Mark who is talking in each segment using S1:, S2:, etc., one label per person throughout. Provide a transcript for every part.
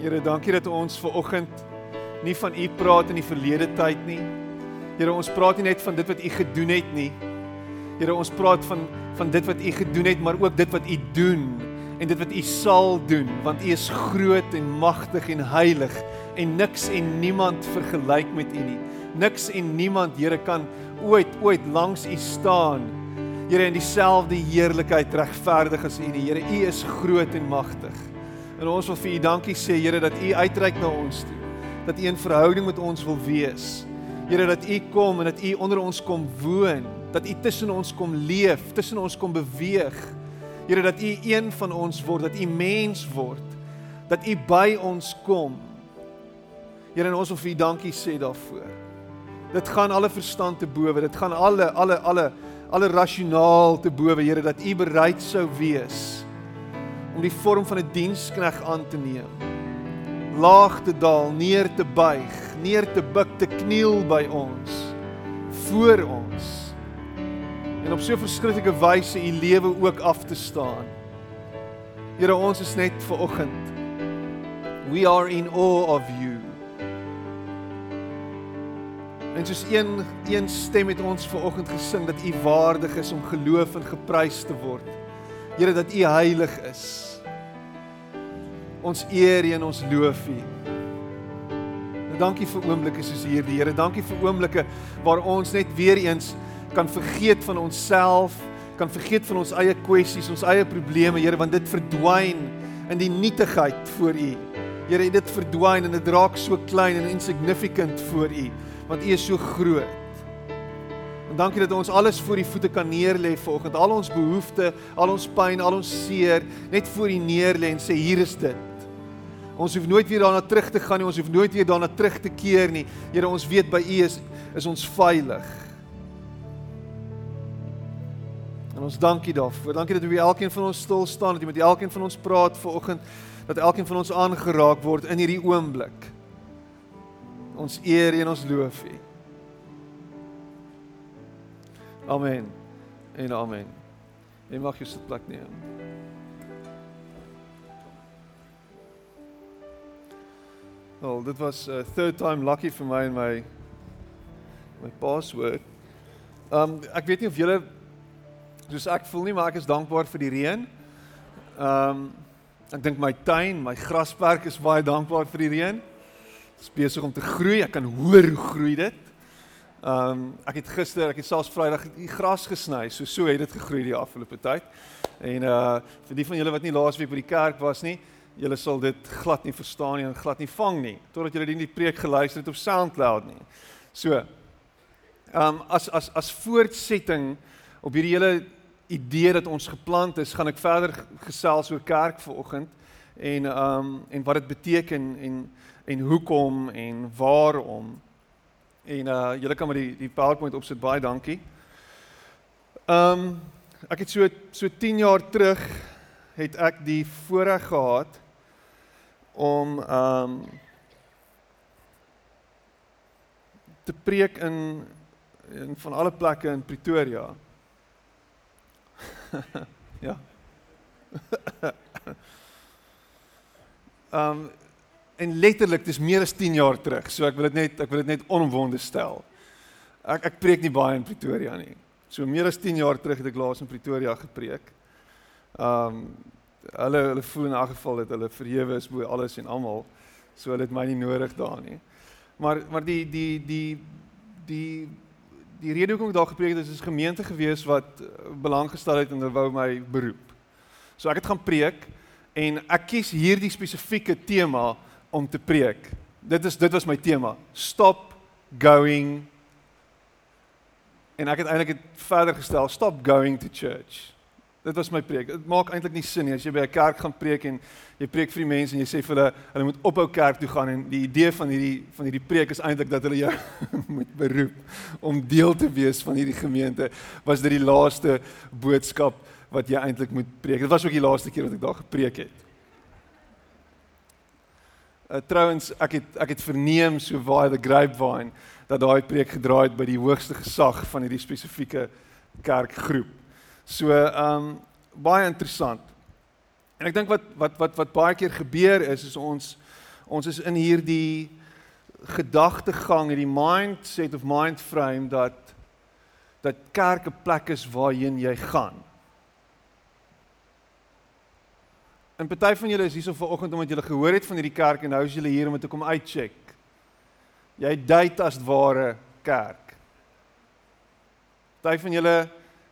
S1: Here, dankie dat ons ver oggend nie van U praat in die verlede tyd nie. Here, ons praat nie net van dit wat U gedoen het nie. Here, ons praat van van dit wat U gedoen het, maar ook dit wat U doen en dit wat U sal doen, want U is groot en magtig en heilig en niks en niemand vergelyk met U nie. Niks en niemand, Here, kan ooit ooit langs U staan. Here, in dieselfde heerlikheid regverdig as U nie. Here, U is groot en magtig. En ons wil vir U dankie sê, Here, dat U uitreik na ons toe. Dat U in verhouding met ons wil wees. Here, dat U kom en dat U onder ons kom woon, dat U tussen ons kom leef, tussen ons kom beweeg. Here, dat U een van ons word, dat U mens word, dat U by ons kom. Here, en ons wil vir U dankie sê daarvoor. Dit gaan alle verstand te bowe, dit gaan alle alle alle alle rasionaal te bowe, Here, dat U bereid sou wees om die vorm van 'n dienskneg aan te neem. Laag te daal, neer te buig, neer te buig, te kniel by ons, voor ons. En op so 'n verskriklike wyse u lewe ook af te staan. Here, ons is net ver oggend. We are in awe of you. En soos een een stem het ons ver oggend gesing dat u waardig is om geloof en geprys te word. Here dat U heilig is. Ons eer U en ons loof U. En dankie vir oomblikke soos hierdie, Here. Dankie vir oomblikke waar ons net weer eens kan vergeet van onsself, kan vergeet van ons eie kwessies, ons eie probleme, Here, want dit verdwyn in die nietigheid voor U. Here, dit verdwyn en dit raak so klein en insignificant voor U, want U is so groot. Dankie dat ons alles voor U voete kan neerlê vanoggend. Al ons behoeftes, al ons pyn, al ons seer, net voor U neerlê en sê hier is dit. Ons hoef nooit weer daarna terug te gaan nie. Ons hoef nooit weer daarna terug te keer nie. Here, ons weet by U is is ons veilig. En ons dankie daarvoor. Dankie dat U by elkeen van ons stil staan, dat U met elkeen van ons praat vanoggend, dat elkeen van ons aangeraak word in hierdie oomblik. Ons eer en ons loof U. Amen. En amen. Jy mag jou sitplek neem. Wel, dit was 'n uh, third time lucky vir my en my my password. Um ek weet nie of julle soos ek voel nie, maar ek is dankbaar vir die reën. Um ek dink my tuin, my grasperk is baie dankbaar vir die reën. Dit is besig om te groei. Ek kan hoor hoe groei dit. Ehm um, ek het gister, ek het selfs Vrydag die gras gesny. So so het dit gegroei die afgelope tyd. En uh vir die van julle wat nie laasweek by die kerk was nie, julle sal dit glad nie verstaan nie en glad nie vang nie totdat julle die preek geluister het op SoundCloud nie. So ehm um, as as as voortsetting op hierdie hele idee dat ons geplant is, gaan ek verder gesels oor kerk vanoggend en ehm um, en wat dit beteken en en hoekom en waarom. En uh julle kan maar die die PowerPoint opsit baie dankie. Ehm um, ek het so so 10 jaar terug het ek die voorreg gehad om ehm um, te preek in in van alle plekke in Pretoria. ja. Ehm um, en letterlik dis meer as 10 jaar terug. So ek wil dit net ek wil dit net onomwonde stel. Ek ek preek nie baie in Pretoria nie. So meer as 10 jaar terug het ek laas in Pretoria gepreek. Um hulle hulle voel in 'n geval dat hulle verhewe is bo alles en almal. So hulle het my nie nodig daar nie. Maar maar die die die die die rede hoekom ek daar gepreek het is 'n gemeente gewees wat belang gestel het in hulle wou my beroep. So ek het gaan preek en ek kies hierdie spesifieke tema om te preek. Dit is dit was my tema. Stop going en ek het eintlik dit verder gestel, stop going to church. Dit was my preek. Dit maak eintlik nie sin nie as jy by 'n kerk gaan preek en jy preek vir die mense en jy sê vir hulle hulle moet ophou kerk toe gaan en die idee van hierdie van hierdie preek is eintlik dat hulle jou moet beroep om deel te wees van hierdie gemeente. Was dit die laaste boodskap wat jy eintlik moet preek? Dit was ook die laaste keer wat ek daar gepreek het. Uh, trouwens ek het ek het verneem so waar the grapevine dat daai preek gedraai het by die hoogste gesag van hierdie spesifieke kerkgroep. So um baie interessant. En ek dink wat wat wat wat baie keer gebeur is is ons ons is in hierdie gedagtegang, hierdie mindset of mind frame dat dat kerk 'n plek is waarheen jy gaan. En party van julle is hier so vanoggend omdat julle gehoor het van hierdie kerk en nou is julle hier om dit te kom uitcheck. Jy date as ware kerk. Party van julle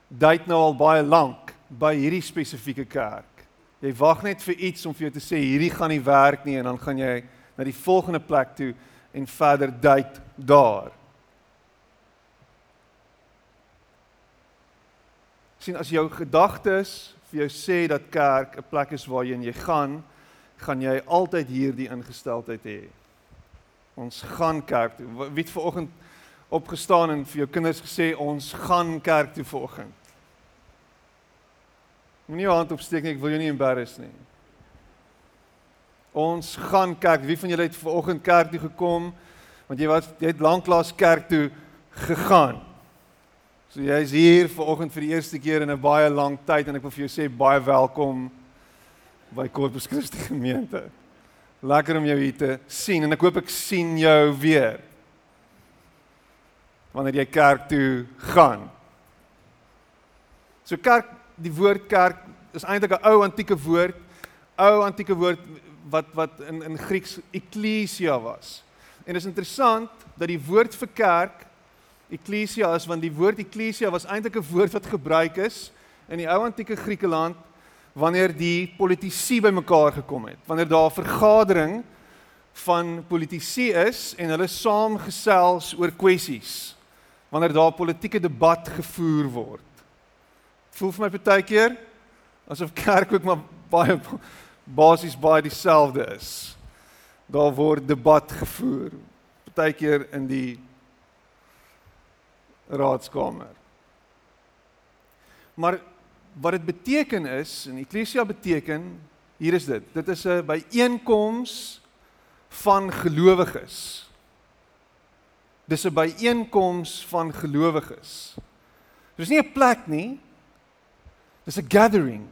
S1: date nou al baie lank by hierdie spesifieke kerk. Jy wag net vir iets om vir jou te sê hierdie gaan nie werk nie en dan gaan jy na die volgende plek toe en verder date daar. sien as jou gedagtes vir jou sê dat kerk 'n plek is waarheen jy gaan, gaan jy altyd hierdie ingesteldheid hê. Ons gaan kerk toe. Wie het vanoggend opgestaan en vir jou kinders gesê ons gaan kerk toe vanoggend? Moenie jou hand opsteek nie, ek wil jou nie embarrass nie. Ons gaan kerk. Wie van julle het vanoggend kerk toe gekom? Want jy was jy het lanklaas kerk toe gegaan. So jy is hier vanoggend vir die eerste keer in 'n baie lang tyd en ek wil vir jou sê baie welkom by Corpus Christi gemeente. Lekker om jou hier te sien en ek hoop ek sien jou weer. Wanneer jy kerk toe gaan. So kerk, die woord kerk is eintlik 'n ou antieke woord, ou antieke woord wat wat in in Grieks ekklesia was. En dit is interessant dat die woord vir kerk ekklesia is want die woord ekklesia was eintlik 'n woord wat gebruik is in die ou antieke Griekeland wanneer die politici bymekaar gekom het. Wanneer daar 'n vergadering van politici is en hulle saamgesels oor kwessies. Wanneer daar politieke debat gevoer word. Voel vir my baie keer asof kerk ook maar baie basies baie dieselfde is. Daar word debat gevoer. Partykeer in die raadskamer. Maar wat dit beteken is, en eklesia beteken, hier is dit. Dit is 'n byeenkoms van gelowiges. Dis 'n byeenkoms van gelowiges. Dis nie 'n plek nie. Dis 'n gathering.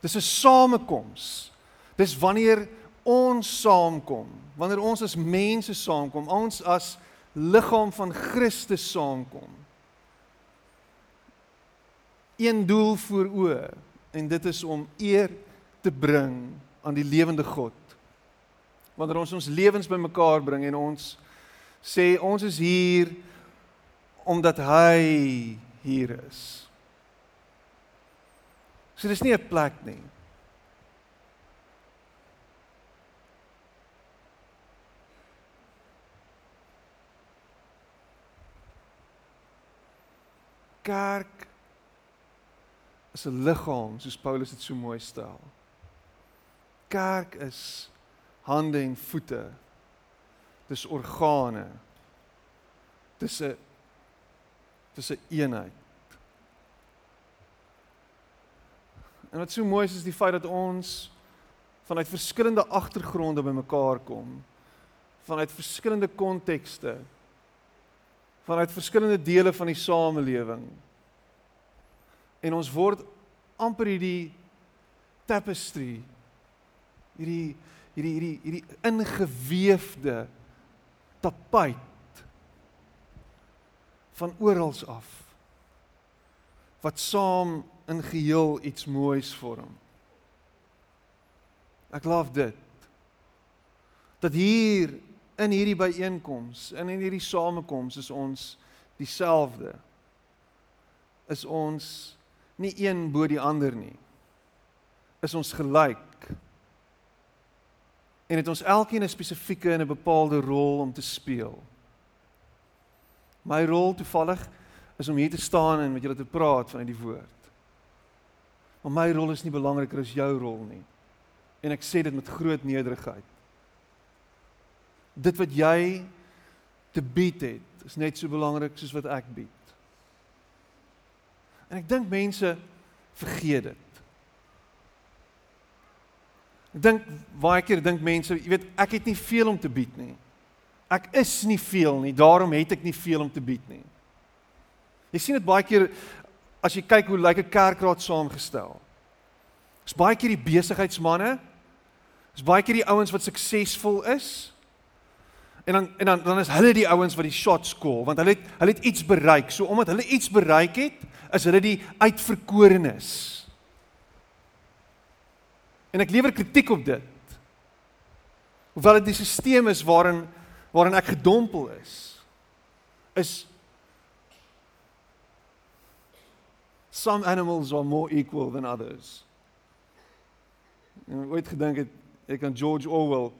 S1: Dis 'n samekoms. Dis wanneer ons saamkom, wanneer ons as mense saamkom, ons as liggaam van Christus saamkom een doel voor oë en dit is om eer te bring aan die lewende God. Wanneer ons ons lewens bymekaar bring en ons sê ons is hier omdat hy hier is. So dis nie 'n plek nie. Kerk is 'n liggaam soos Paulus dit so mooi stel. Kerk is hande en voete. Dis organe. Dis 'n dis 'n eenheid. En wat so mooi is is die feit dat ons vanuit verskillende agtergronde bymekaar kom. Vanuit verskillende kontekste. Vanuit verskillende dele van die samelewing en ons word amper hierdie tapestry hierdie hierdie hierdie hierdie ingeweefde tapuit van oral af wat saam in geheel iets moois vorm. Ek love dit. Dat hier in hierdie byeenkoms, in hierdie samekoms is ons dieselfde. Is ons nie een bo die ander nie. Is ons gelyk? En het ons elkeen 'n spesifieke en 'n bepaalde rol om te speel. My rol toevallig is om hier te staan en met julle te praat vanuit die woord. Maar my rol is nie belangriker as jou rol nie. En ek sê dit met groot nederigheid. Dit wat jy te bied het, is net so belangrik soos wat ek bied. En ek dink mense vergeet dit. Ek dink baie keer dink mense, jy weet, ek het nie veel om te bied nie. Ek is nie veel nie, daarom het ek nie veel om te bied nie. Jy sien dit baie keer as jy kyk hoe lyk 'n kerkraad saamgestel. Dis baie keer die besigheidsmande Dis baie keer die ouens wat suksesvol is. En dan en dan dan is hulle die ouens wat die shots call want hulle het hulle het iets bereik. So omdat hulle iets bereik het, is hulle die uitverkorenes. En ek lewer kritiek op dit. Hoewel dit die stelsel is waarin waarin ek gedompel is, is some animals are more equal than others. En het gedink het ek kan George Orwell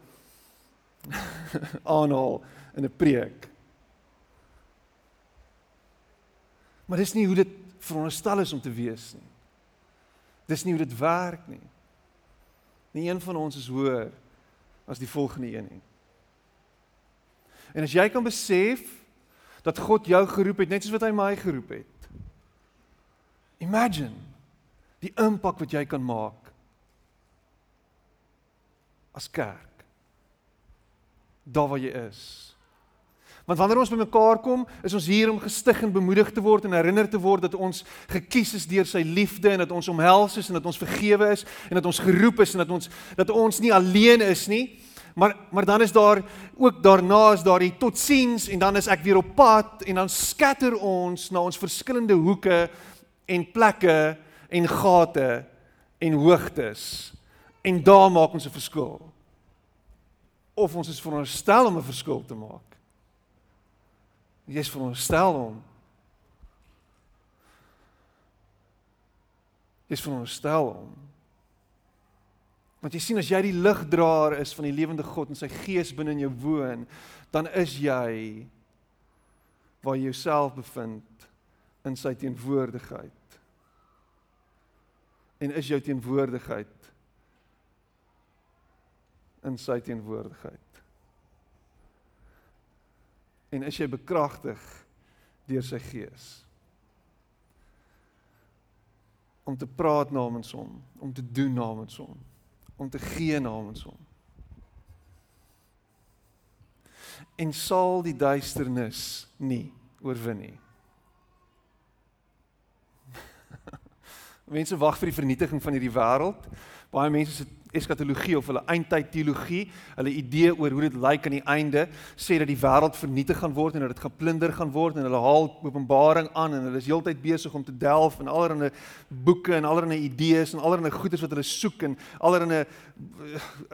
S1: aanhaal in 'n preek. Maar dis nie hoe dit veronderstel is om te wees nie. Dis nie hoe dit werk nie. Nie een van ons is hoër as die volgende een nie. En as jy kan besef dat God jou geroep het net soos wat hy my geroep het. Imagine die impak wat jy kan maak as kerk daar waar jy is. Want wanneer ons bymekaar kom, is ons hier om gestig en bemoedig te word en herinner te word dat ons gekies is deur sy liefde en dat ons omhels is en dat ons vergewe is en dat ons geroep is en dat ons dat ons nie alleen is nie. Maar maar dan is daar ook daarna is daar die totsiens en dan is ek weer op pad en dan skatter ons na ons verskillende hoeke en plekke en gate en hoogtes en daar maak ons 'n verskil of ons is veronderstel om 'n verskil te maak. Jy is veronderstel om Jy is veronderstel om Want jy sien as jy die ligdraer is van die lewende God en sy gees binne in jou woon, dan is jy waar jy jouself bevind in sy teenwoordigheid. En is jou teenwoordigheid in sy teenwoordigheid. En is jy bekragtig deur sy gees om te praat namens hom, om te doen namens hom, om te gee namens hom. En sal die duisternis nie oorwin nie. Mense wag vir die vernietiging van hierdie wêreld. Baie mense se eskatologie of hulle eindtyd teologie, hulle idee oor hoe dit lyk aan die einde, sê dat die wêreld vernietig gaan word en dat dit geplunder gaan word en hulle haal Openbaring aan en hulle is heeltyd besig om te delf in allerlei boeke en allerlei idees en allerlei goeders wat hulle soek en allerlei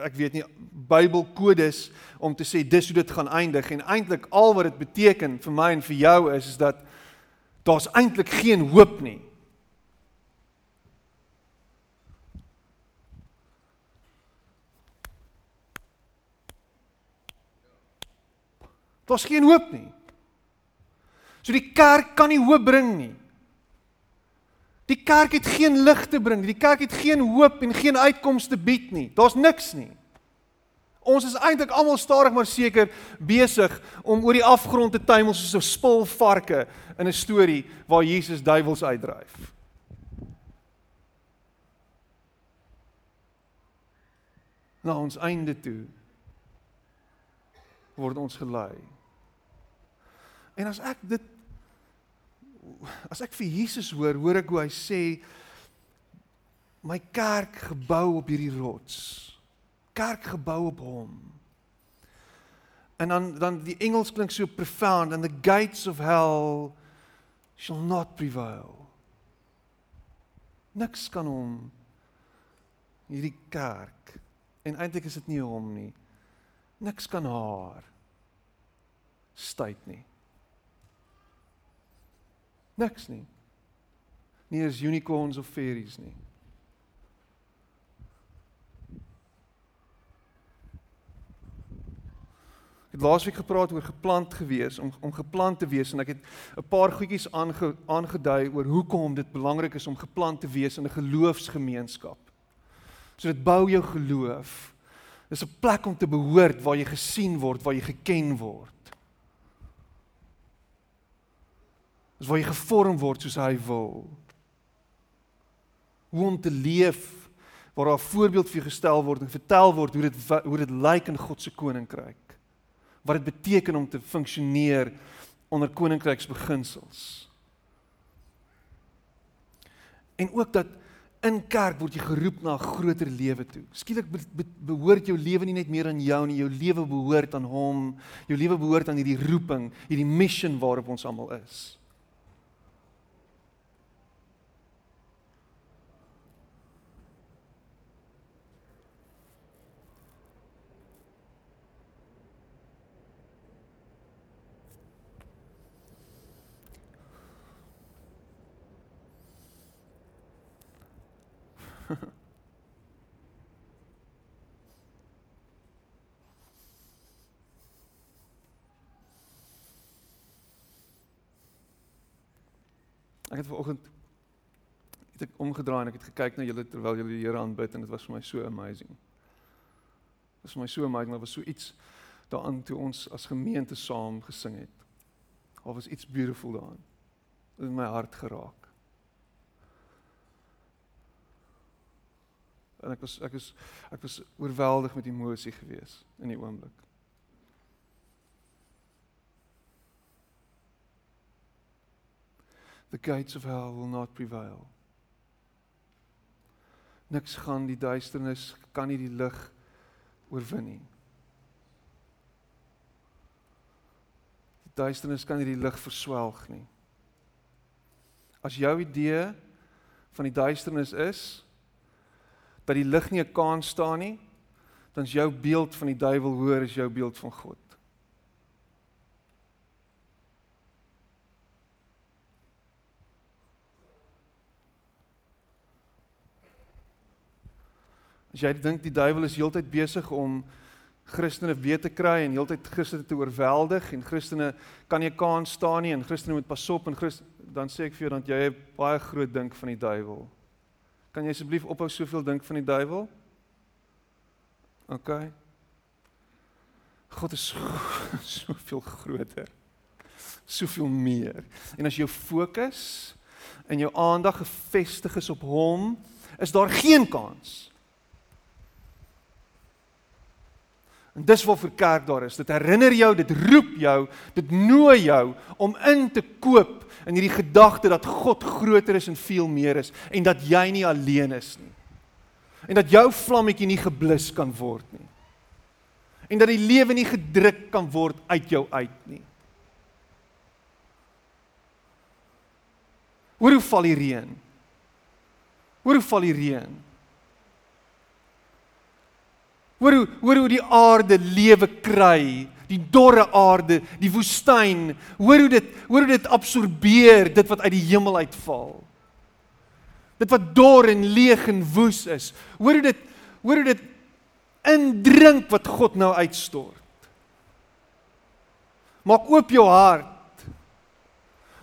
S1: ek weet nie Bybelkodes om te sê dis hoe dit gaan eindig en eintlik al wat dit beteken vir my en vir jou is is dat daar's eintlik geen hoop nie. Daar's geen hoop nie. So die kerk kan nie hoop bring nie. Die kerk het geen lig te bring nie. Die kerk het geen hoop en geen uitkomste te bied nie. Daar's niks nie. Ons is eintlik almal stadig maar seker besig om oor die afgrond te tuimel soos 'n spul varke in 'n storie waar Jesus duiwels uitdryf. Na ons einde toe word ons gelei. En as ek dit as ek vir Jesus hoor, hoor ek hoe hy sê my kerk gebou op hierdie rots. Kerk gebou op hom. En dan dan die Engels klink so profound and the gates of hell shall not prevail. Niks kan hom hierdie kerk en eintlik is dit nie hom nie. Niks kan haar stuit nie. Niks nie. Nie eens unicorns of fairies nie. Ek het laasweek gepraat oor geplant gewees om om geplant te wees en ek het 'n paar goedjies aange, aangedui oor hoekom dit belangrik is om geplant te wees in 'n geloofsgemeenskap. So dit bou jou geloof. Dis 'n plek om te behoort waar jy gesien word, waar jy geken word. Dis waar jy gevorm word soos hy wil. Hoe om te leef waar daar voorbeeld vir jou gestel word en vertel word hoe dit hoe dit lyk in God se koninkryk. Wat dit beteken om te funksioneer onder koninkryksbeginsels. En ook dat In kerk word jy geroep na 'n groter lewe toe. Skielik be be behoort jou lewe nie net meer aan jou nie, jou lewe behoort aan hom. Jou lewe behoort aan hierdie roeping, hierdie mission waarop ons almal is. Ek het vanoggend het ek omgedraai en ek het gekyk na julle terwyl julle die Here aanbid en dit was vir my so amazing. Dit was vir my so amazing, daar was so iets daaraan toe ons as gemeente saam gesing het. Daar was iets beautiful daaraan. Dit het my hart geraak. En ek was ek was ek was oorweldig met emosie gewees in die oomblik. The gates of hell will not prevail. Niks gaan die duisternis kan nie die lig oorwin nie. Die duisternis kan nie die lig verswelg nie. As jou idee van die duisternis is dat die lig nie 'n kans staan nie, dan is jou beeld van die duiwel hoër as jou beeld van God. As jy dink die duiwel is heeltyd besig om Christene weet te kry en heeltyd Christene te oorweldig en Christene kan nie kans staan nie en Christene moet pas op en Christ dan sê ek vir jou dat jy baie groot dink van die duiwel. Kan jy asseblief ophou soveel dink van die duiwel? OK. God is soveel groter. Soveel meer. En as jou fokus en jou aandag gefestig is op hom, is daar geen kans En dis wat vir kerk daar is. Dit herinner jou, dit roep jou, dit nooi jou om in te koop in hierdie gedagte dat God groter is en veel meer is en dat jy nie alleen is nie. En dat jou vlammetjie nie geblus kan word nie. En dat die lewe nie gedruk kan word uit jou uit nie. Hoor hoe val die reën? Hoor hoe val die reën? Hoor hoe hoor hoe die aarde lewe kry, die dorre aarde, die woestyn. Hoor hoe dit hoor hoe dit absorbeer dit wat uit die hemel uitval. Dit wat dor en leeg en woes is. Hoor hoe dit hoor hoe dit indrink wat God nou uitstort. Maak oop jou hart.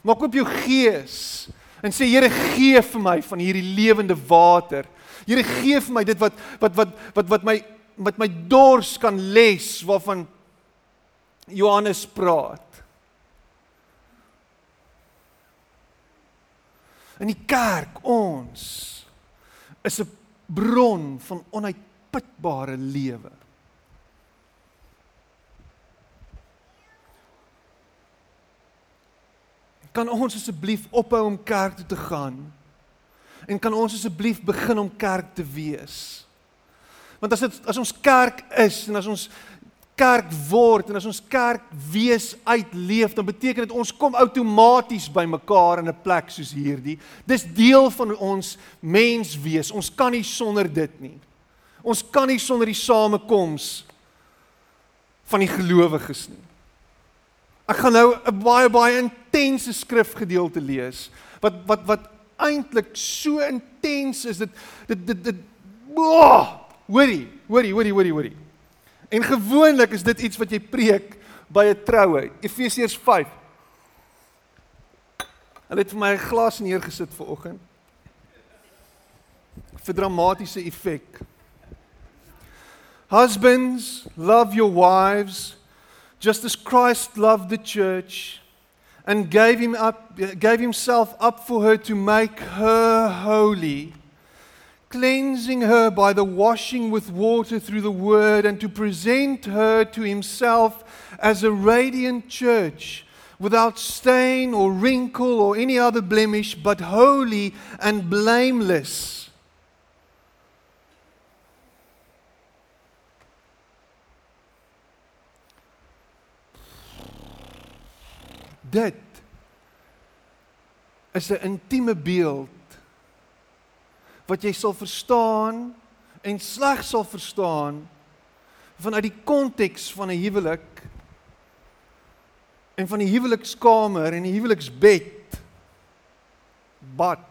S1: Maak oop jou gees en sê Here gee vir my van hierdie lewende water. Here gee vir my dit wat wat wat wat wat my met my dors kan les waarvan Johannes praat. In die kerk ons is 'n bron van onuitputbare lewe. Kan ons asseblief ophou om kerk toe te gaan? En kan ons asseblief begin om kerk te wees? Want as dit as ons kerk is en as ons kerk word en as ons kerk wees uitleef, dan beteken dit ons kom outomaties by mekaar in 'n plek soos hierdie. Dis deel van ons mens wees. Ons kan nie sonder dit nie. Ons kan nie sonder die samekoms van die gelowiges nie. Ek gaan nou 'n baie baie intense skrifgedeelte lees wat wat wat eintlik so intens is dit dit dit dit oh, Hoorie, hoorie, hoorie, hoorie, hoorie. En gewoonlik is dit iets wat jy preek by 'n troue. Efesiërs 5. Hulle het vir my 'n glas neergesit vir oggend. vir dramatiese effek. Husbands, love your wives just as Christ loved the church and gave him up gave himself up for her to make her holy cleansing her by the washing with water through the word, and to present her to himself as a radiant church, without stain or wrinkle or any other blemish, but holy and blameless. Dit is 'n intieme beeld wat jy sal verstaan en slegs sal verstaan vanuit die konteks van 'n huwelik en van die huwelikskamer en die huweliksbed bad.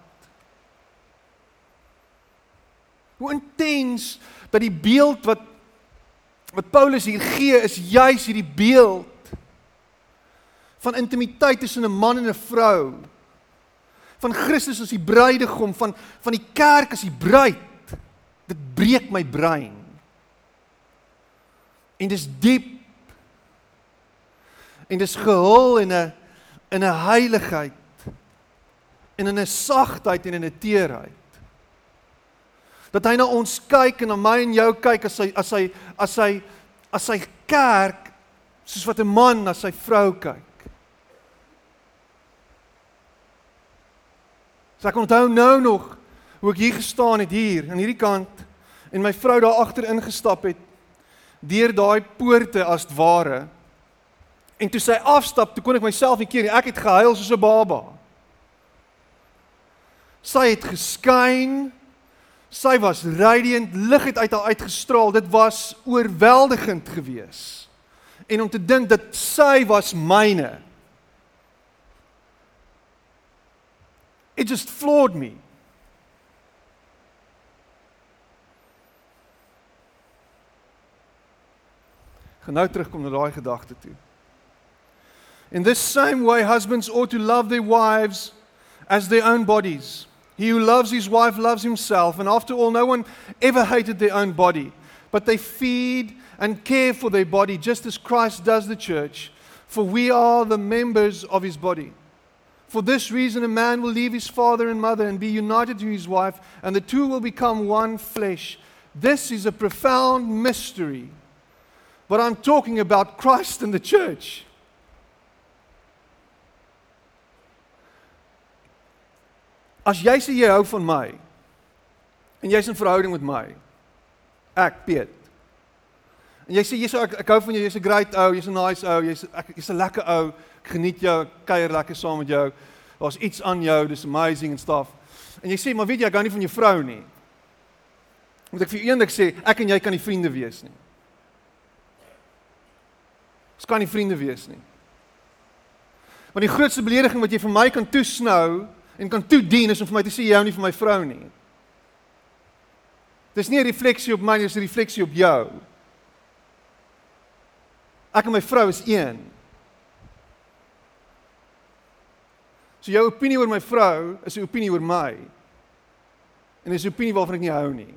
S1: Hoe intens dat die beeld wat wat Paulus hier gee is juis hierdie beeld van intimiteit tussen 'n man en 'n vrou van Christus as die bruidegom van van die kerk as die bruid. Dit breek my brein. En dis diep. En dis gehul in 'n in 'n heiligheid. En in 'n sagtheid en in 'n teerheid. Dat hy na ons kyk en na my en jou kyk as hy as hy as hy as hy kerk soos wat 'n man na sy vrou kyk So ek onthou nou nog hoe ek hier gestaan het hier aan hierdie kant en my vrou daar agter ingestap het deur daai poorte as ware. En toe sy afstap, toe kon ek myself nie keer nie. Ek het gehuil soos 'n baba. Sy het geskyn. Sy was radiant, lig het uit haar uitgestraal. Dit was oorweldigend geweest. En om te dink dat sy was myne. It just floored me. Gaan nou terugkom na daai gedagte toe. In this same way husbands ought to love their wives as their own bodies. He who loves his wife loves himself and after all no one ever hated their own body, but they feed and care for their body just as Christ does the church, for we are the members of his body. For this reason, a man will leave his father and mother and be united to his wife, and the two will become one flesh. This is a profound mystery. But I'm talking about Christ and the church. As jy sê jy hou van my en jy's in verhouding met my. Ek, Piet. En jy sê jy sê ek, ek hou van jou, jy's 'n great ou, jy's 'n nice ou, jy's ek jy's 'n lekker ou geniet jou kuier lekker saam met jou. Daar's iets aan jou, dis amazing en stuff. En jy sê, maar weet jy, ek hou nie van jou vrou nie. Moet ek vir eendag sê, ek en jy kan nie vriende wees nie. Ons kan nie vriende wees nie. Want die grootste belediging wat jy vir my kan toesnou en kan toedien is om vir my te sê jy hou nie van my vrou nie. Dis nie 'n refleksie op my dis 'n refleksie op jou. Ek en my vrou is een. So jou opinie oor my vrou is 'n opinie oor my. En dis 'n opinie waarvan ek nie hou nie.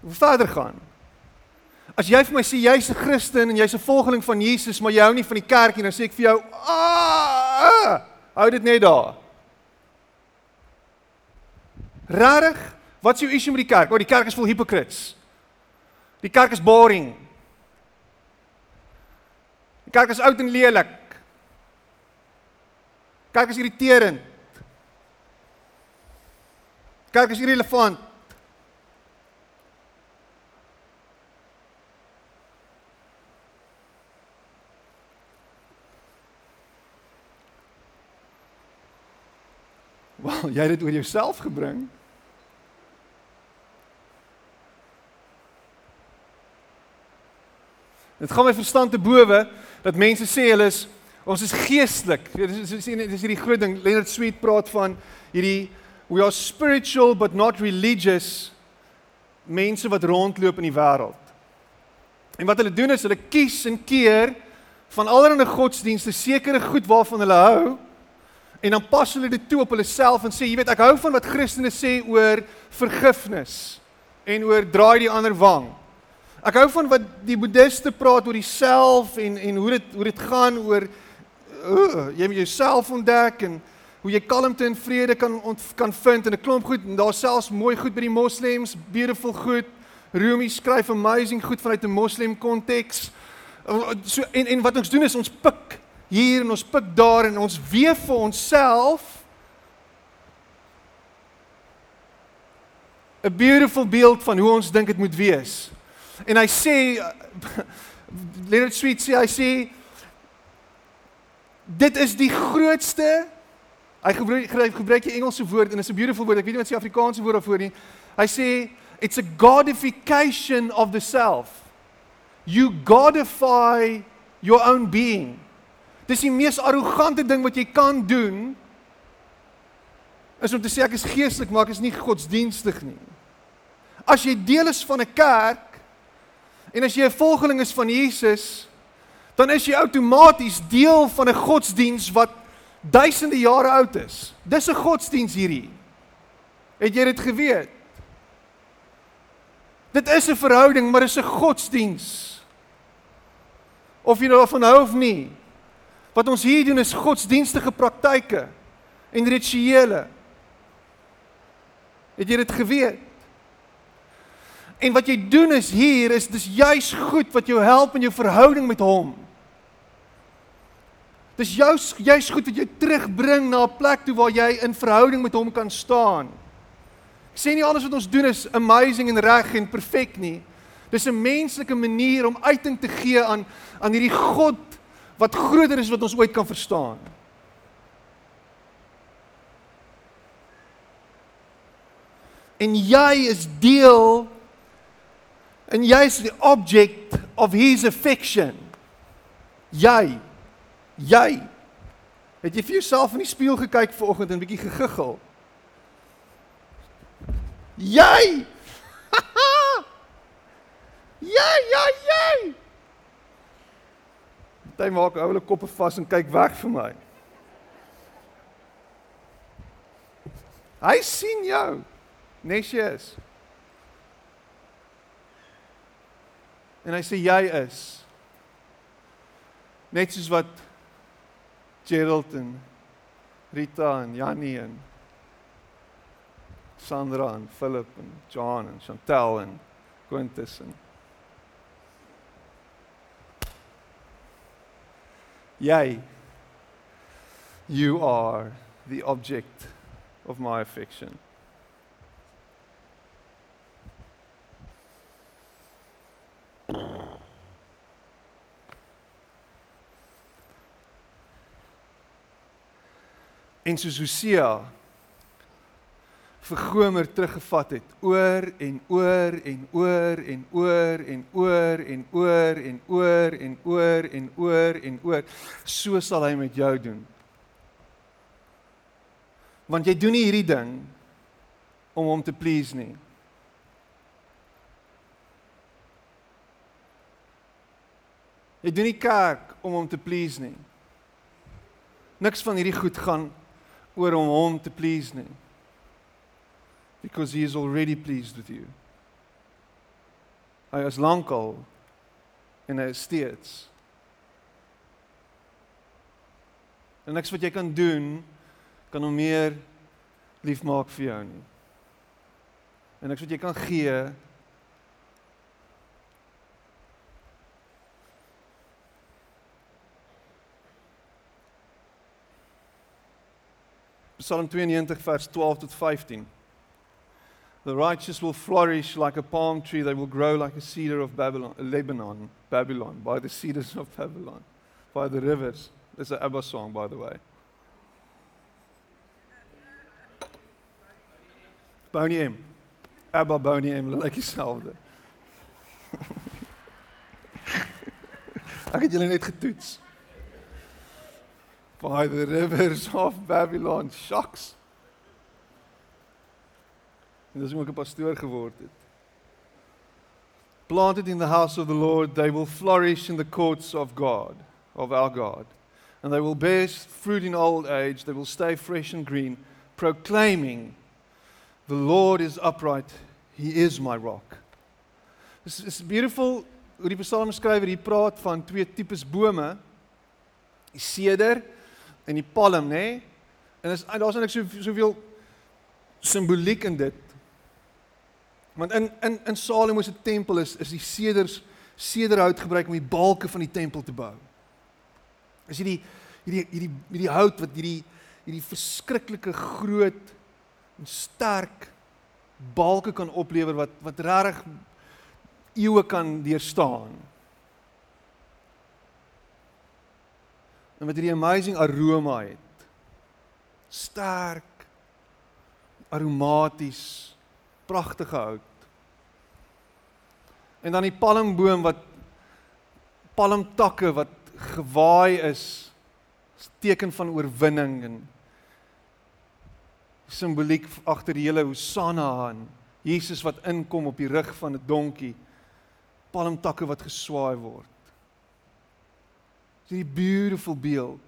S1: Hoe verder gaan? As jy vir my sê jy's 'n Christen en jy's 'n volgeling van Jesus, maar jy hou nie van die kerk nie, dan sê ek vir jou, "Ah! hou dit net daar." Rarig, wat is jou issue met die kerk? O, die kerk is vol hypocrites. Die kerk is boring. Die kerk is oud en lelik. Kerk is irriterend. Kerk is irrelevant. Wel, jy het dit oor jouself gebring. Dit gaan my verstand te bowe dat mense sê hulle is Ons is geestelik. Dis is dis hierdie groot ding. Leonard Sweet praat van hierdie we are spiritual but not religious mense wat rondloop in die wêreld. En wat hulle doen is hulle kies en keer van allerlei godsdienste sekere goed waarvan hulle hou en dan pas hulle dit toe op hulle self en sê jy weet ek hou van wat Christene sê oor vergifnis en oor draai die ander wang. Ek hou van wat die boeddiste praat oor die self en en hoe dit hoe dit gaan oor uh, jy jouself ontdek en hoe jy kalmte en vrede kan ont, kan vind in 'n klomp goed en daar selfs mooi goed by die moslems, beautiful goed. Rumi skryf amazing goed vanuit 'n moslem konteks. So en en wat ons doen is ons pik hier en ons pik daar en ons weef vir onsself 'n beautiful beeld van hoe ons dink dit moet wees. En hy sê Leonard Sweet sê hy sê dit is die grootste hy gebruik gebruik die Engelse woord en dit is 'n beautiful woord. Ek weet nie wat die Afrikaanse woord daarvoor nie. Hy sê it's a godification of the self. You godify your own being. Dis die mees arrogante ding wat jy kan doen is om te sê ek is geestelik maar ek is nie godsdienstig nie. As jy deel is van 'n kerk en as jy 'n volgeling is van Jesus, dan is jy outomaties deel van 'n godsdiens wat duisende jare oud is. Dis 'n godsdiens hierdie. Het jy dit geweet? Dit is 'n verhouding, maar dit is 'n godsdiens. Of jy nou van hou of nie. Wat ons hier doen is godsdienstige praktyke en rituele. Het jy dit geweet? En wat jy doen is hier is dis juis goed wat jou help in jou verhouding met hom. Dis jou jy's goed wat jou terugbring na 'n plek toe waar jy in verhouding met hom kan staan. Ek sê nie alles wat ons doen is amazing en reg en perfek nie. Dis 'n menslike manier om uiting te gee aan aan hierdie God wat groter is wat ons ooit kan verstaan. En jy is deel en jy is die object of his affection. Jy Jy het jy vir jouself in die spieël gekyk vanoggend en bietjie gegiggel? Jy! Ja, ja, jy! Hy maak ou hulle koppe vas en kyk weg vir my. Hy sien jou. Nesies. En hy sê jy is net soos wat Gerald en Rita en Jannie en Sandra en Philip en John en Chantel en Quintus en Jy you are the object of my affection. En soos Hosea vir Gomer teruggevat het oor en oor en oor en oor en oor en oor en oor en oor en oor en oor so sal hy met jou doen. Want jy doen nie hierdie ding om hom te please nie. Jy doen nie kerk om hom te please nie. Niks van hierdie goed gaan oor om hom te please nie. Because he is already pleased with you. Hy is lankal en hy is steeds. En niks wat jy kan doen kan hom meer lief maak vir jou nie. En niks wat jy kan gee Psalm 92 vers 12 tot 15. The righteous will flourish like a palm tree, they will grow like a cedar of Babylon, Lebanon, Babylon, by the cedars of Babylon, by the rivers. There's an ABBA song, by the way. Boney M. ABBA Boney M, like dieselfde. Ek het julle net getoets by the rivers of Babylon. Shucks. En dis hoe ek 'n pastoor geword het. Planted in the house of the Lord, they will flourish in the courts of God, of our God. And they will bear fruit in old age, they will stay fresh and green, proclaiming, The Lord is upright, He is my rock. It's, it's beautiful hoe die psalmskrywer hier praat van twee tipes bome. Die seder en die palm, nê? Nee? En is daar's eintlik so soveel simboliek in dit. Want in in in Salomo se tempel is is die seders sederhout gebruik om die balke van die tempel te bou. Is hierdie hierdie hierdie hierdie hout wat hierdie hierdie verskriklike groot en sterk balke kan oplewer wat wat regtig eeue kan deurstaan. En wat hierdie amazing aroma het. Sterk, aromaties, pragtige hout. En dan die palmboom wat palmtakke wat gewaai is, is teken van oorwinning en simboliek agter die hele Hosanna aan Jesus wat inkom op die rug van 'n donkie palmtakke wat geswaai word. Dis 'n beautiful beeld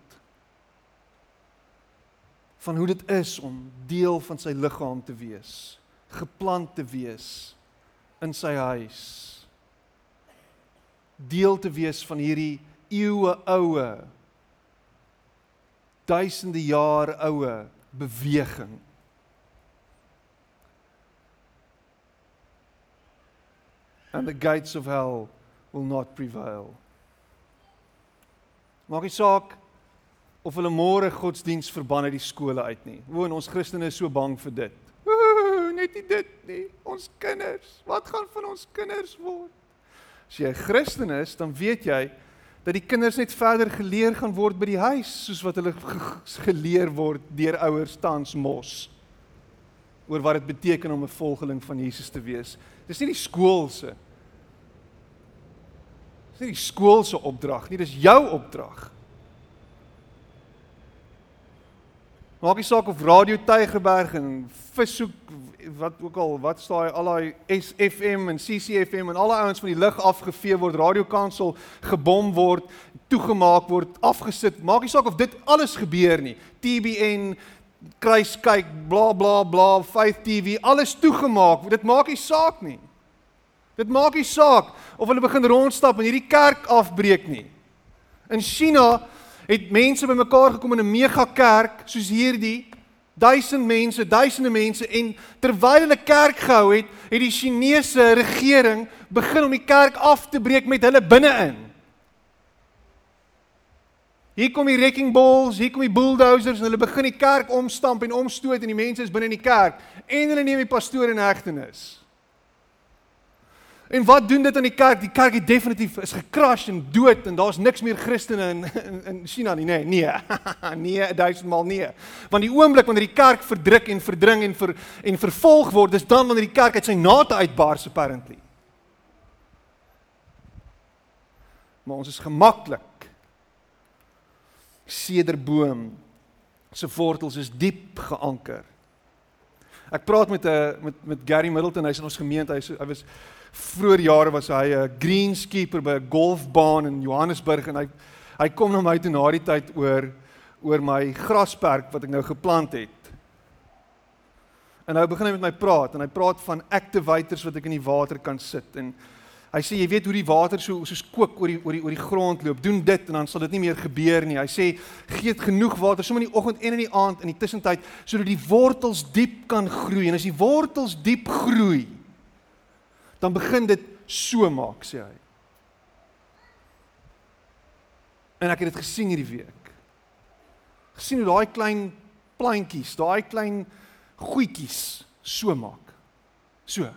S1: van hoe dit is om deel van sy liggaam te wees, geplant te wees in sy huis. Deel te wees van hierdie eeue oue duisende jaar oue beweging. And the gates of hell will not prevail. Maak nie saak of hulle môre godsdiens verban uit die skole uit nie. O, en ons Christene is so bang vir dit. Ooh, net nie dit nie. Ons kinders, wat gaan van ons kinders word? As jy 'n Christen is, dan weet jy dat die kinders net verder geleer gaan word by die huis soos wat hulle geleer word deur ouers tans mos oor wat dit beteken om 'n volgeling van Jesus te wees. Dis nie die skool se Dis nie die skool se opdrag nie, dis jou opdrag. Maak nie saak of Radio Tygerberg en Vishoek wat ook al wat staan al daai SFM en CCFM en alle ouens van die lug afgevee word, radiokansel gebom word, toegemaak word, afgesit. Maak nie saak of dit alles gebeur nie. TBN kruiskyk bla bla bla 5 TV alles toegemaak. Dit maak nie saak nie. Dit maak nie saak of hulle begin rondstap en hierdie kerk afbreek nie. In China het mense bymekaar gekom in 'n mega kerk soos hierdie, duisend mense, duisende mense en terwyl hulle kerk gehou het, het die Chinese regering begin om die kerk af te breek met hulle binne-in. Hier kom die wrecking balls, hier kom die bulldozers en hulle begin die kerk omstamp en omstoot en die mense is binne in die kerk en hulle neem die pastoor in hegtenis. En wat doen dit aan die kerk? Die kerk het definitief is gecrash en dood en daar's niks meer Christene in in, in China nie. Nee, nee. nee, duisendmal nee. Want die oomblik wanneer die kerk verdruk en verdring en ver en vervolg word, dis dan wanneer die kerk uit sy nate uitbars apparently. Maar ons is gemaklik. Sederboom se wortels is diep geanker. Ek praat met 'n eh, met met Gary Middleton, hy's in ons gemeente. Hy hy was vroeër jare was hy 'n greenskeeper by 'n golfbaan in Johannesburg en hy hy kom na my toe na die tyd oor oor my grasperk wat ek nou geplant het. En nou begin hy met my praat en hy praat van activators wat ek in die water kan sit en hy sê jy weet hoe die water so soos kook oor die oor die oor die grond loop. Doen dit en dan sal dit nie meer gebeur nie. Hy sê gee dit genoeg water sommer in die oggend en in die aand in die tussentyd sodat die wortels diep kan groei en as die wortels diep groei dan begin dit so maak sê hy. En ek het dit gesien hierdie week. gesien hoe daai klein plantjies, daai klein goetjies so maak. So.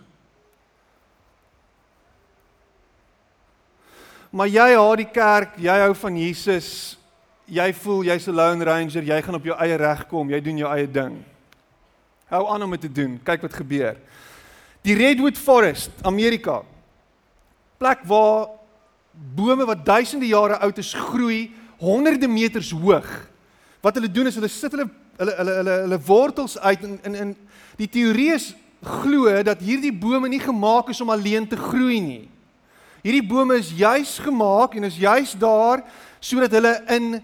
S1: Maar jy haat die kerk, jy hou van Jesus. Jy voel jy's 'n lone ranger, jy gaan op jou eie reg kom, jy doen jou eie ding. Hou aan om dit te doen. Kyk wat gebeur. Die Redwood Forest, Amerika. Plek waar bome wat duisende jare oud is groei honderde meters hoog. Wat hulle doen is hulle sit hulle hulle hulle hulle, hulle wortels uit in in in die teorie is glo dat hierdie bome nie gemaak is om alleen te groei nie. Hierdie bome is juis gemaak en is juis daar sodat hulle in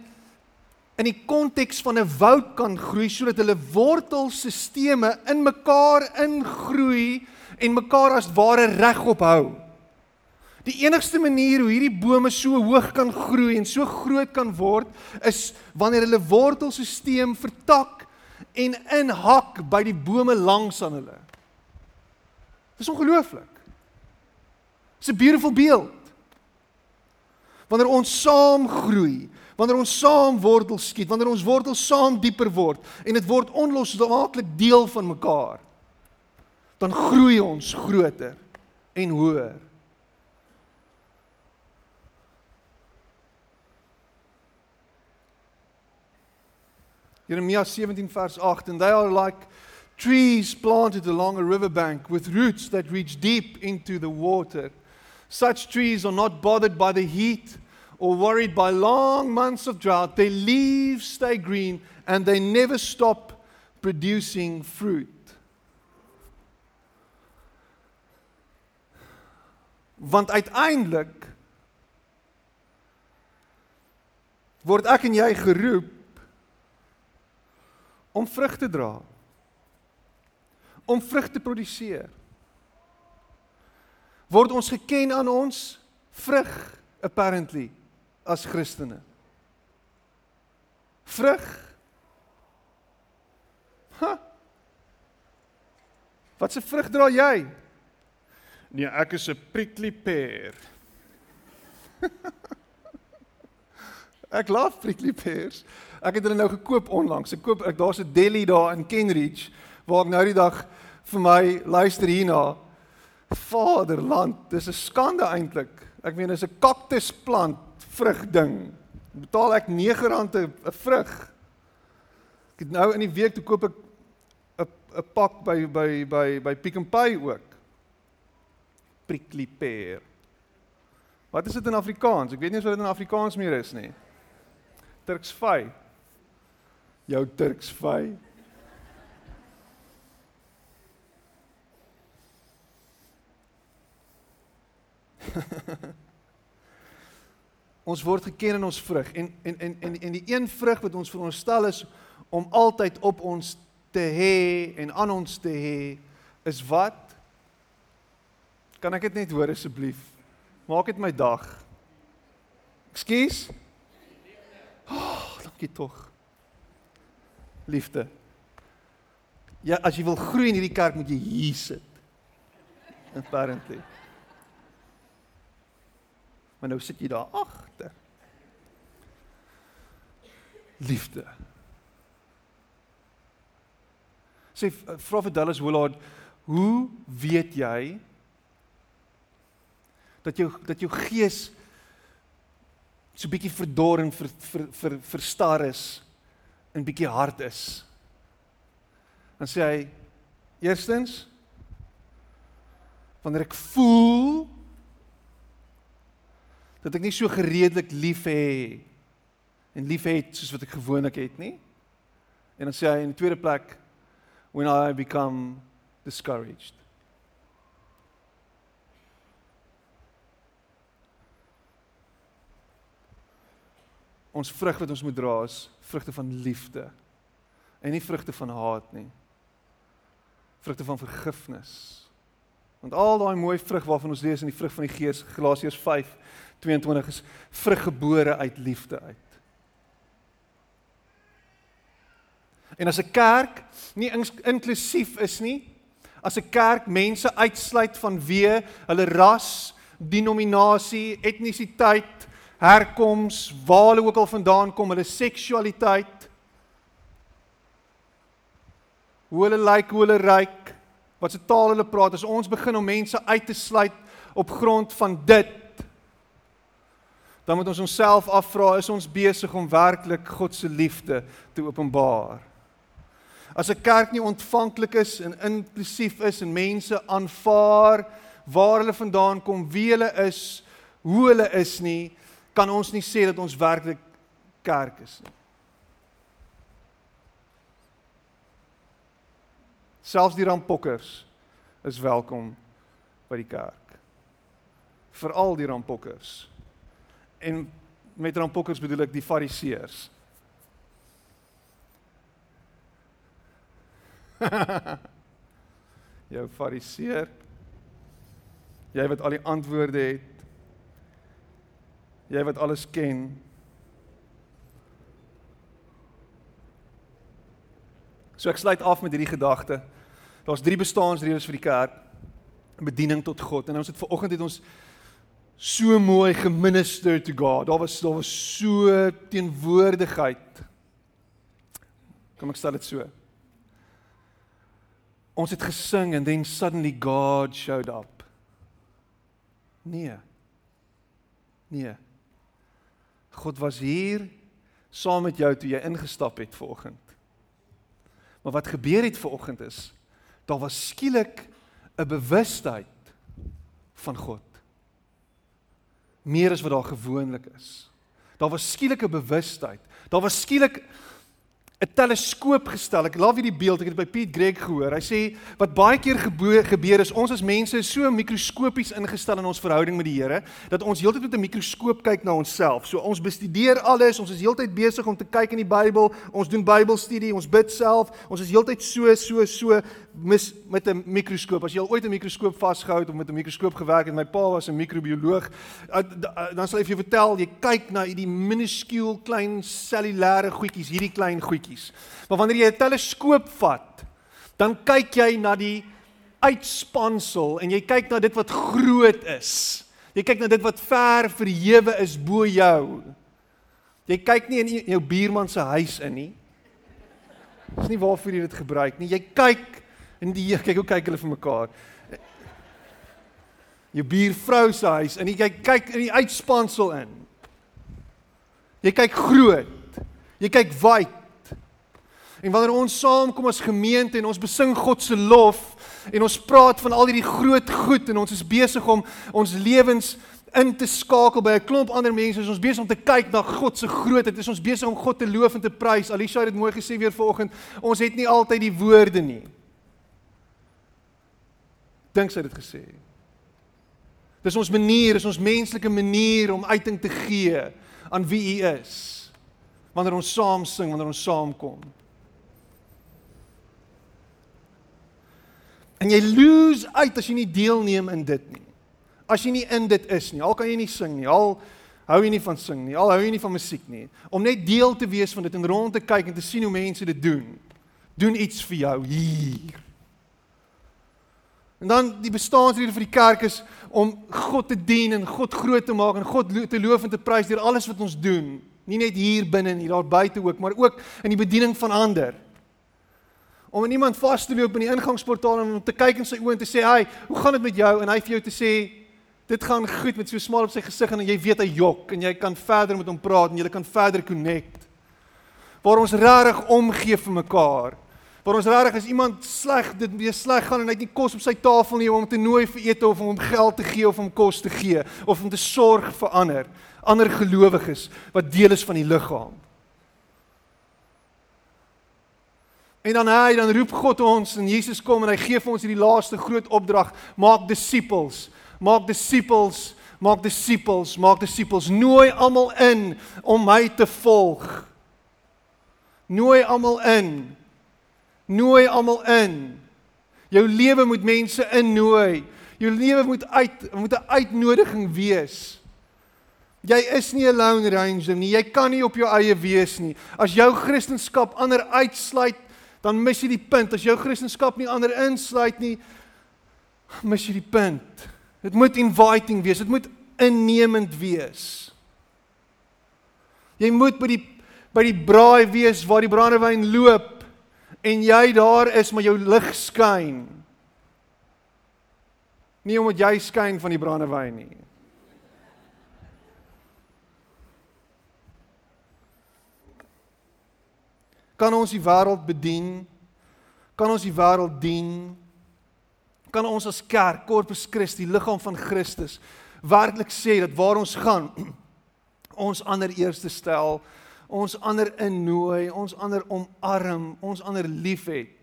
S1: in die konteks van 'n woud kan groei sodat hulle wortelstelsels in mekaar ingroei en mekaar as ware regop hou. Die enigste manier hoe hierdie bome so hoog kan groei en so groot kan word is wanneer hulle wortelstelsel vertak en inhak by die bome langs aan hulle. Dis ongelooflik. It's a beautiful beeld. Wanneer ons saam groei, wanneer ons saam wortels skiet, wanneer ons wortels saam dieper word en dit word onlosmaaklik deel van mekaar dan groei ons groter en hoër. Jeremia 17 vers 8 and they are like trees planted along a riverbank with roots that reach deep into the water. Such trees are not bothered by the heat or worried by long months of drought. Their leaves stay green and they never stop producing fruit. Want uiteindelik word ek en jy geroep om vrug te dra. Om vrug te produseer. Word ons geken aan ons vrug apparently as Christene. Vrug. Ha. Wat se vrug dra jy? Nee, ek is 'n prickly pear. ek love prickly pears. Ek het hulle nou gekoop onlangs. Ek koop ek daar's 'n deli daar in Kenridge waar ek nou die dag vir my luister hierna. Vaderland, dis 'n skande eintlik. Ek meen dis 'n kaktusplant vrug ding. Betaal ek R9 'n vrug. Ek het nou in die week toe koop ek 'n 'n pak by by by by Pick n Pay ook prickly pear. Wat is dit in Afrikaans? Ek weet nie of dit in Afrikaans meer is nie. Turksvy. Jou Turksvy. ons word geken in ons vrug en en en en en die een vrug wat ons veronderstel is om altyd op ons te hê en aan ons te hê is wat Kan ek dit net hoor asseblief? Maak dit my dag. Ekskuus? Oh, dankie tog. Liefde. Ja, as jy wil groei in hierdie kerk moet jy hier sit. Apparently. Maar nou sit jy daar agter. Liefde. Sê vra vir Dallas Willard, hoe weet jy dat jou dat jou gees so bietjie verdor en ver, ver, ver, verstar is en bietjie hard is. Dan sê hy eerstens wanneer ek voel dat ek nie so gereedelik lief hê en lief het soos wat ek gewoonlik het nie. En dan sê hy in die tweede plek when I become discouraged. ons vrug wat ons moet dra is vrugte van liefde en nie vrugte van haat nie. Vrugte van vergifnis. Want al daai mooi vrug waarvan ons lees in die vrug van die Gees Galasiërs 5:22 is vrug gebore uit liefde uit. En as 'n kerk nie inklusief is nie, as 'n kerk mense uitsluit vanweë hulle ras, denominasie, etnisiteit, herkoms, waar hulle ook al vandaan kom, hulle seksualiteit, hoe hulle lyk, hoe hulle ryk, wat se taal hulle praat, as ons begin om mense uit te sluit op grond van dit, dan moet ons onsself afvra, is ons besig om werklik God se liefde te openbaar? As 'n kerk nie ontvanklik is en inklusief is en mense aanvaar waar hulle vandaan kom, wie hulle is, hoe hulle is nie, kan ons nie sê dat ons werklik kerk is nie. Selfs die rampokkers is welkom by die kerk. Veral die rampokkers. En met rampokkers bedoel ek die fariseërs. Jou fariseer. Jy wat al die antwoorde het Jy wat alles ken. So ek sluit af met hierdie gedagte. Daar's drie bestaansredes vir die kerk. Bediening tot God. En ons het vanoggend het ons so mooi geminister to God. Daar was daar was so teenwoordigheid. Kom ek stel dit so. Ons het gesing and then suddenly God showed up. Nee. Nee. God was hier saam met jou toe jy ingestap het vanoggend. Maar wat gebeur het ver oggend is daar was skielik 'n bewustheid van God. Meer as wat daar gewoonlik is. Daar was skielik 'n bewustheid. Daar was skielik 'n teleskoop gestel. Ek laat weer die beeld. Ek het by Piet Greg gehoor. Hy sê wat baie keer gebeur, gebeur is ons as mense so mikroskopies ingestel in ons verhouding met die Here dat ons heeltyd met 'n mikroskoop kyk na onsself. So ons bestudeer alles. Ons is heeltyd besig om te kyk in die Bybel. Ons doen Bybelstudie, ons bid self. Ons is heeltyd so so so mis met 'n mikroskoop. As jy al ooit 'n mikroskoop vasgehou het of met 'n mikroskoop gewerk het, my pa was 'n microbioloog, uh, uh, dan sal hy vir jou vertel, jy kyk na hierdie minuskule klein cellulêre goedjies, hierdie klein goedjies. Maar wanneer jy 'n teleskoop vat, dan kyk jy na die uitspansel en jy kyk na dit wat groot is. Jy kyk na dit wat ver verhewe is bo jou. Jy kyk nie in jou buurman se huis in nie. Dis nie waarvoor jy dit gebruik nie. Jy kyk En die kyk hoe kyk hulle vir mekaar. Jou buurvrou se huis en jy kyk kyk in die uitspansel in. Jy kyk groot. Jy kyk wyd. En wanneer ons saamkom as gemeente en ons besing God se lof en ons praat van al hierdie groot goed en ons is besig om ons lewens in te skakel by 'n klomp ander mense, is ons besig om te kyk na God se grootheid. Is ons besig om God te loof en te prys. Alisha het dit mooi gesê weer vanoggend. Ons het nie altyd die woorde nie dink sy het dit gesê. Dis ons manier, is ons menslike manier om uiting te gee aan wie U is. Wanneer ons saam sing, wanneer ons saamkom. En jy lose uit as jy nie deelneem in dit nie. As jy nie in dit is nie, al kan jy nie sing nie, al hou jy nie van sing nie, al hou jy nie van musiek nie, om net deel te wees van dit en rond te kyk en te sien hoe mense dit doen. Doen iets vir jou hier. En dan die bestaansrede vir die kerk is om God te dien en God groot te maak en God te loof en te prys deur alles wat ons doen. Nie net hier binne en hier daar buite ook, maar ook in die bediening van ander. Om in iemand vas te loop in die ingangsportaal en om te kyk in sy oë en te sê, "Hai, hoe gaan dit met jou?" en hy vir jou te sê, "Dit gaan goed met so smaal op sy gesig en jy weet hy jok en jy kan verder met hom praat en jy kan verder connect." Waar ons regtig omgee vir mekaar waar ons regtig as iemand sleg dit weer sleg gaan en hy het nie kos op sy tafel nie om hom te nooi vir ete of om hom geld te gee of om kos te gee of om te sorg vir ander ander gelowiges wat deel is van die liggaam. En dan hy dan roep God ons en Jesus kom en hy gee vir ons hierdie laaste groot opdrag, maak disippels, maak disippels, maak disippels, maak disippels, nooi almal in om my te volg. Nooi almal in Nooi almal in. Jou lewe moet mense innooi. Jou lewe moet uit moet 'n uitnodiging wees. Jy is nie 'n lone ranger nie. Jy kan nie op jou eie wees nie. As jou kristendom ander uitsluit, dan mis jy die punt. As jou kristendom nie ander insluit nie, mis jy die punt. Dit moet inviting wees. Dit moet innemend wees. Jy moet by die by die braai wees waar die brandewyn loop en jy daar is maar jou lig skyn. Nie omdat jy skyn van die brandewyn nie. Kan ons die wêreld bedien? Kan ons die wêreld dien? Kan ons as kerk, Corpus Christi, liggaam van Christus, werklik sê dat waar ons gaan, ons ander eerste stel ons ander innooi, ons ander omarm, ons ander liefhet.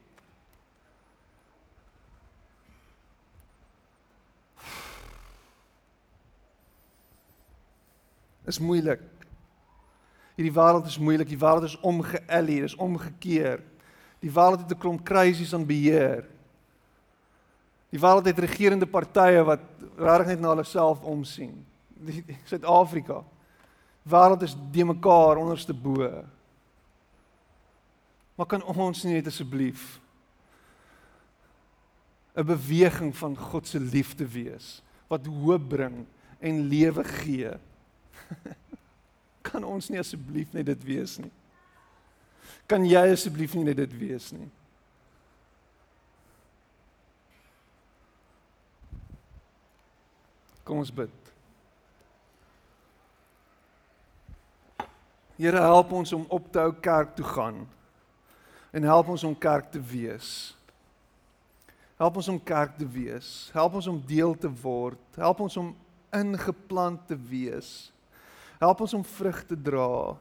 S1: Is moeilik. Hierdie wêreld is moeilik. Die wêreld is omgeëlie, is omgekeer. Die wêreld het 'n klomp krisis aan beheer. Die wêreld het regerende partye wat regtig net na hulle self omsien. Suid-Afrika wêreld is de mekaar onderste bo. Maar kan ons nie net asseblief 'n beweging van God se liefde wees wat hoop bring en lewe gee? kan ons nie asseblief net dit wees nie? Kan jy asseblief nie net dit wees nie? Kom ons bid. Here help ons om op te hou kerk toe gaan. En help ons om kerk te wees. Help ons om kerk te wees. Help ons om deel te word. Help ons om ingeplant te wees. Help ons om vrug te dra.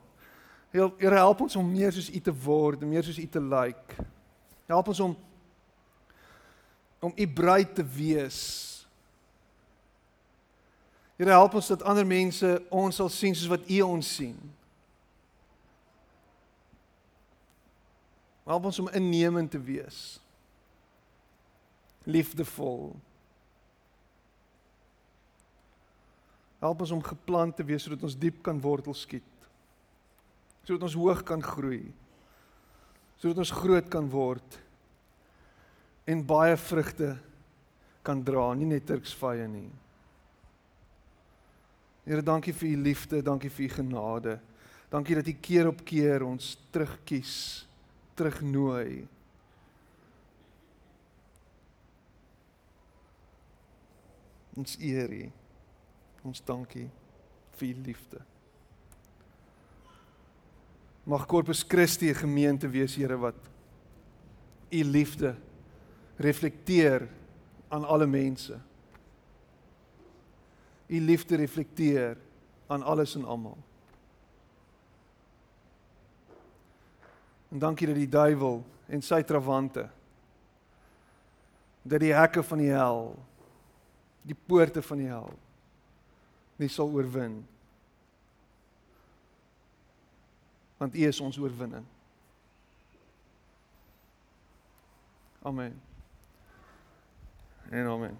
S1: Here help ons om meer soos U te word, meer soos U te lyk. Like. Help ons om om U bruid te wees. Here help ons dat ander mense ons sal sien soos wat U ons sien. Help ons om innemend te wees. Liefdevol. Help ons om geplant te wees sodat ons diep kan wortel skiet. Sodat ons hoog kan groei. Sodat ons groot kan word en baie vrugte kan dra, nie net turksvye nie. Here, dankie vir u liefde, dankie vir u genade. Dankie dat u keer op keer ons terugkies, terugnooi. Ons eer u. Ons dankie vir u liefde. Mag Corpus Christi 'n gemeente wees, Here, wat u liefde reflekteer aan alle mense. U liefde reflekteer aan alles en almal. En dankie dat die duiwel en sy trawante dat die hekke van die hel die poorte van die hel nie sal oorwin want U is ons oorwinning. Amen. En amen.